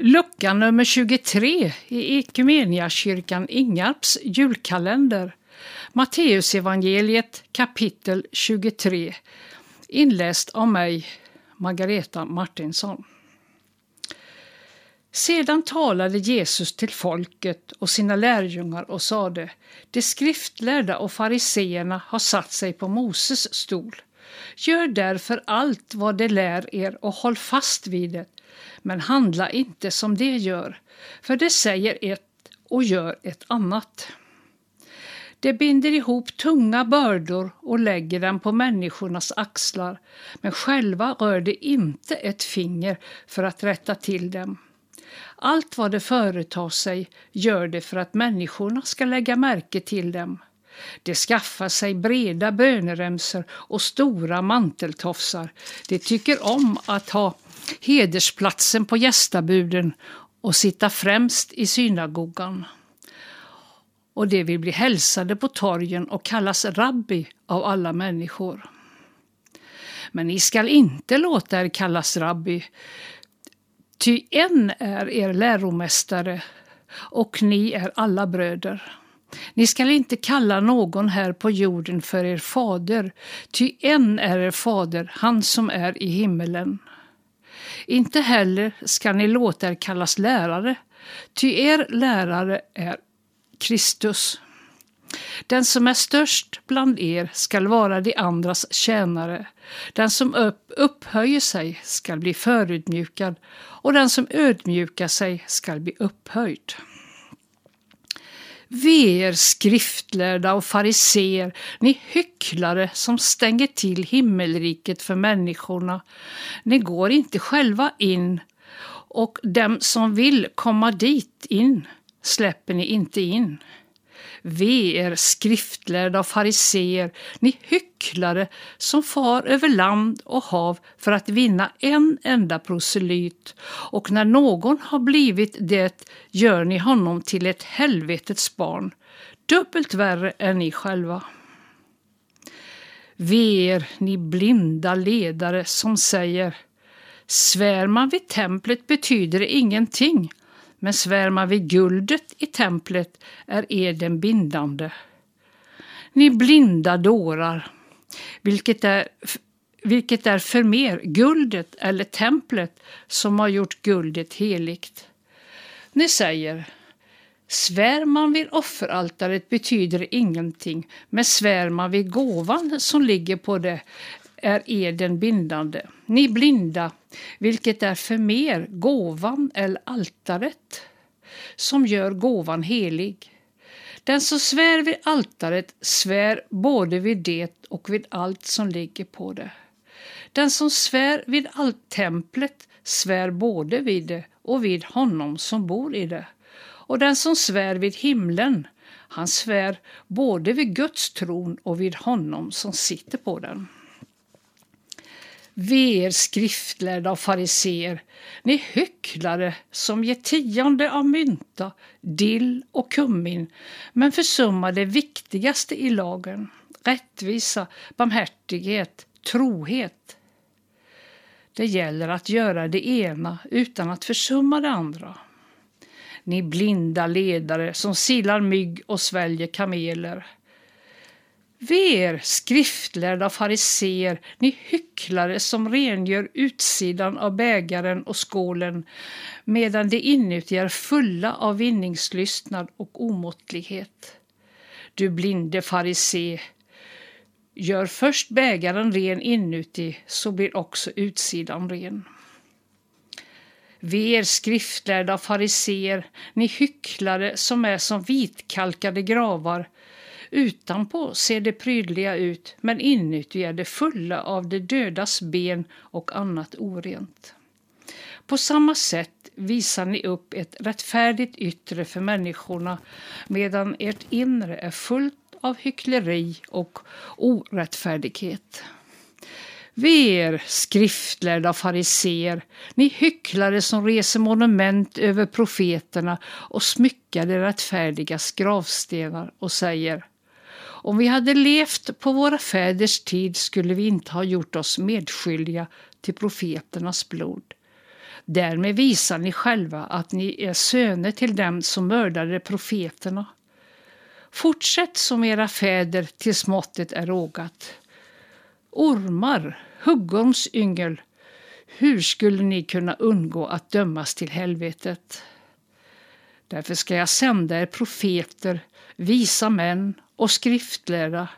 lucka nummer 23 i Ekumeniakyrkan Ingarps julkalender. Matteusevangeliet kapitel 23. Inläst av mig, Margareta Martinsson. Sedan talade Jesus till folket och sina lärjungar och sade De skriftlärda och fariseerna har satt sig på Moses stol. Gör därför allt vad de lär er och håll fast vid det men handla inte som de gör, för de säger ett och gör ett annat. De binder ihop tunga bördor och lägger dem på människornas axlar, men själva rör de inte ett finger för att rätta till dem. Allt vad de företar sig gör de för att människorna ska lägga märke till dem. De skaffar sig breda böneremsor och stora manteltofsar. De tycker om att ha hedersplatsen på gästabuden och sitta främst i synagogan. Och de vill bli hälsade på torgen och kallas rabbi av alla människor. Men ni skall inte låta er kallas rabbi, ty en är er läromästare och ni är alla bröder. Ni skall inte kalla någon här på jorden för er fader, ty en är er fader, han som är i himmelen. Inte heller ska ni låta er kallas lärare, ty er lärare är Kristus. Den som är störst bland er skall vara de andras tjänare. Den som upp, upphöjer sig skall bli förödmjukad och den som ödmjukar sig skall bli upphöjd. Ve er skriftlärda och fariser, ni hycklare som stänger till himmelriket för människorna. Ni går inte själva in och dem som vill komma dit in släpper ni inte in. Ve er skriftlärda och fariseer, ni hycklare som far över land och hav för att vinna en enda proselyt, och när någon har blivit det gör ni honom till ett helvetets barn, dubbelt värre än ni själva. Ve er, ni blinda ledare som säger Svär man vid templet betyder det ingenting men svär man vid guldet i templet är eden bindande. Ni blinda dårar, vilket är, vilket är för mer guldet eller templet som har gjort guldet heligt. Ni säger, svär man vid offeraltaret betyder det ingenting, men svär man vid gåvan som ligger på det är eden bindande. Ni blinda, vilket är för mer gåvan eller altaret som gör gåvan helig. Den som svär vid altaret svär både vid det och vid allt som ligger på det. Den som svär vid allt templet svär både vid det och vid honom som bor i det. Och den som svär vid himlen, han svär både vid Guds tron och vid honom som sitter på den. Ve er skriftlärda och fariser, ni hycklare som ger tionde av mynta, dill och kummin men försummar det viktigaste i lagen, rättvisa, barmhärtighet, trohet. Det gäller att göra det ena utan att försumma det andra. Ni blinda ledare som silar mygg och sväljer kameler. Ve er, skriftlärda fariser, ni hycklare som rengör utsidan av bägaren och skålen medan de inuti är fulla av vinningslystnad och omåttlighet. Du blinde farise, gör först bägaren ren inuti så blir också utsidan ren. Ve er skriftlärda fariser, ni hycklare som är som vitkalkade gravar Utanpå ser det prydliga ut, men inuti är det fulla av de dödas ben och annat orent. På samma sätt visar ni upp ett rättfärdigt yttre för människorna medan ert inre är fullt av hyckleri och orättfärdighet. Ve er, skriftlärda fariser, ni hycklare som reser monument över profeterna och smyckar de rättfärdigas gravstenar och säger om vi hade levt på våra fäders tid skulle vi inte ha gjort oss medskyldiga till profeternas blod. Därmed visar ni själva att ni är söner till dem som mördade profeterna. Fortsätt som era fäder tills måttet är rågat. Ormar, huggorms yngel, hur skulle ni kunna undgå att dömas till helvetet? Därför ska jag sända er profeter, visa män och skriftlärda.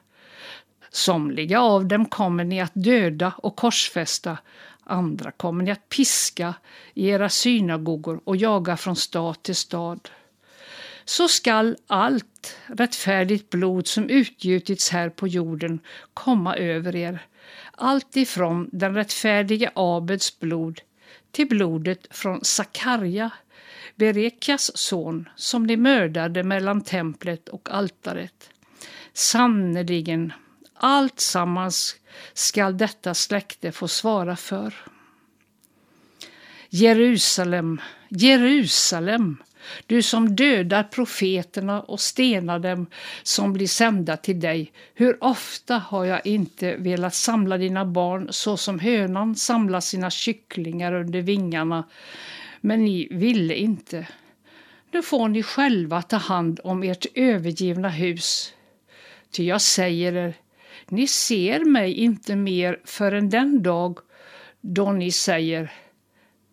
Somliga av dem kommer ni att döda och korsfästa, andra kommer ni att piska i era synagogor och jaga från stad till stad. Så skall allt rättfärdigt blod som utgjutits här på jorden komma över er, allt ifrån den rättfärdige Abeds blod till blodet från Sakarja, Berekias son, som de mördade mellan templet och altaret. Sannerligen, allt sammans skall detta släkte få svara för. Jerusalem, Jerusalem, du som dödar profeterna och stenar dem som blir sända till dig. Hur ofta har jag inte velat samla dina barn så som hönan samlar sina kycklingar under vingarna, men ni ville inte. Nu får ni själva ta hand om ert övergivna hus. Ty jag säger er, ni ser mig inte mer förrän den dag då ni säger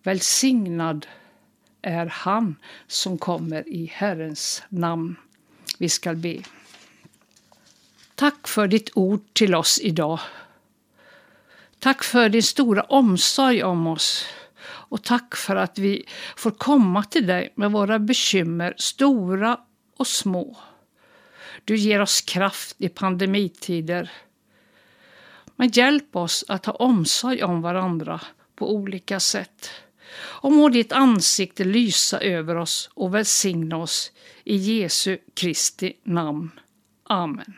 Välsignad är han som kommer i Herrens namn. Vi skall be. Tack för ditt ord till oss idag. Tack för din stora omsorg om oss och tack för att vi får komma till dig med våra bekymmer, stora och små. Du ger oss kraft i pandemitider. Men hjälp oss att ha omsorg om varandra på olika sätt. Och må ditt ansikte lysa över oss och välsigna oss i Jesu Kristi namn. Amen.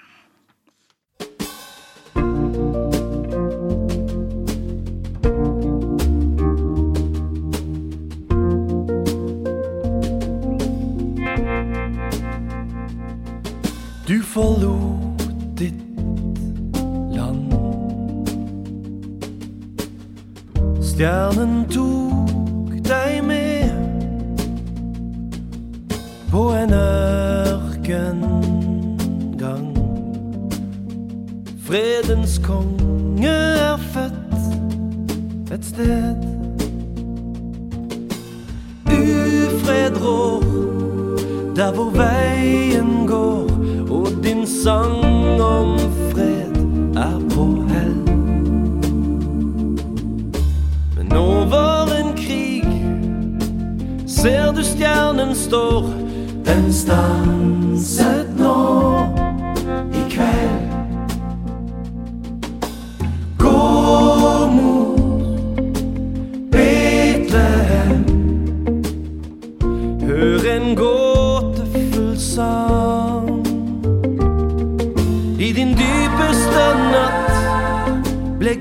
Du förlot ditt land. Stjärnen tog dig med på en ökengang Fredens konge är fött ett sted. Ufred rår där vår vägen går och din sång om fred är på häll. Men över en krig ser du stjärnen står den stanset når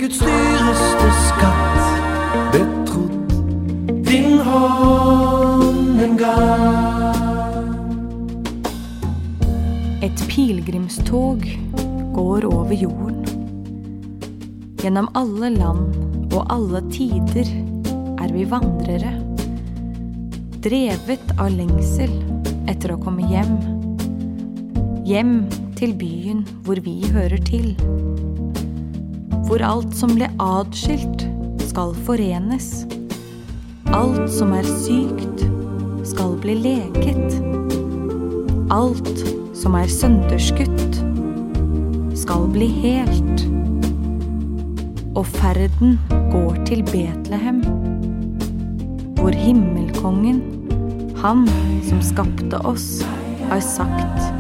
Guds dyraste skatt betrodd din hånd en. Ett pilgrimståg går över jorden. Genom alla land och alla tider är vi vandrare. Drevet av längsel efter att komma hem. Hem till byn, där vi hör till. Hvor alt som ble adskilt, skal forenes. Alt som er sykt, skal bli leket. Alt som er sønderskutt, skal bli helt. Og ferden går til Betlehem, hvor himmelkongen, han som skapte oss, har sagt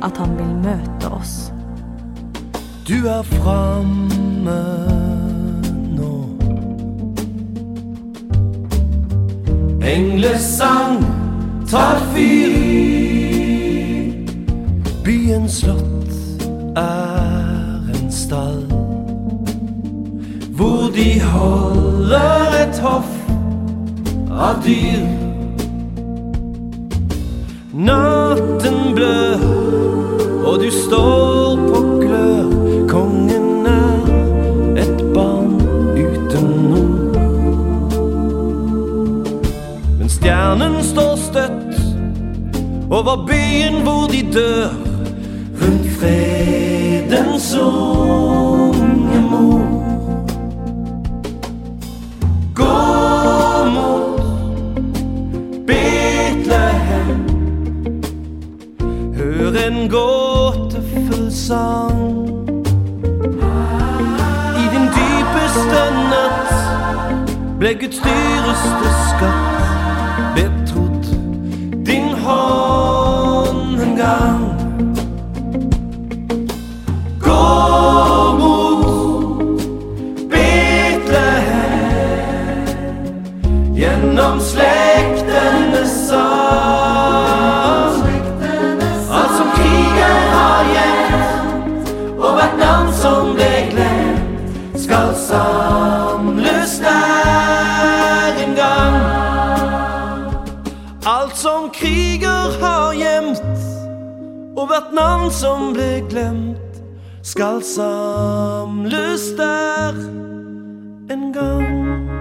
at han vil møte oss. Du är framme nå. Englesang tar fyr. Byens slott är en stall hvor de holder et hoff av dyr. Natten blöder og du står over byen hvor de dør. Rundt fredens unge mor. Gå mot Betlehem. Hør en gåtefull sang. I din dypeste natt ble Guds dyreste skatt Allt som kriger har jämt och vart namn som blev glömt skall samlas där en gång.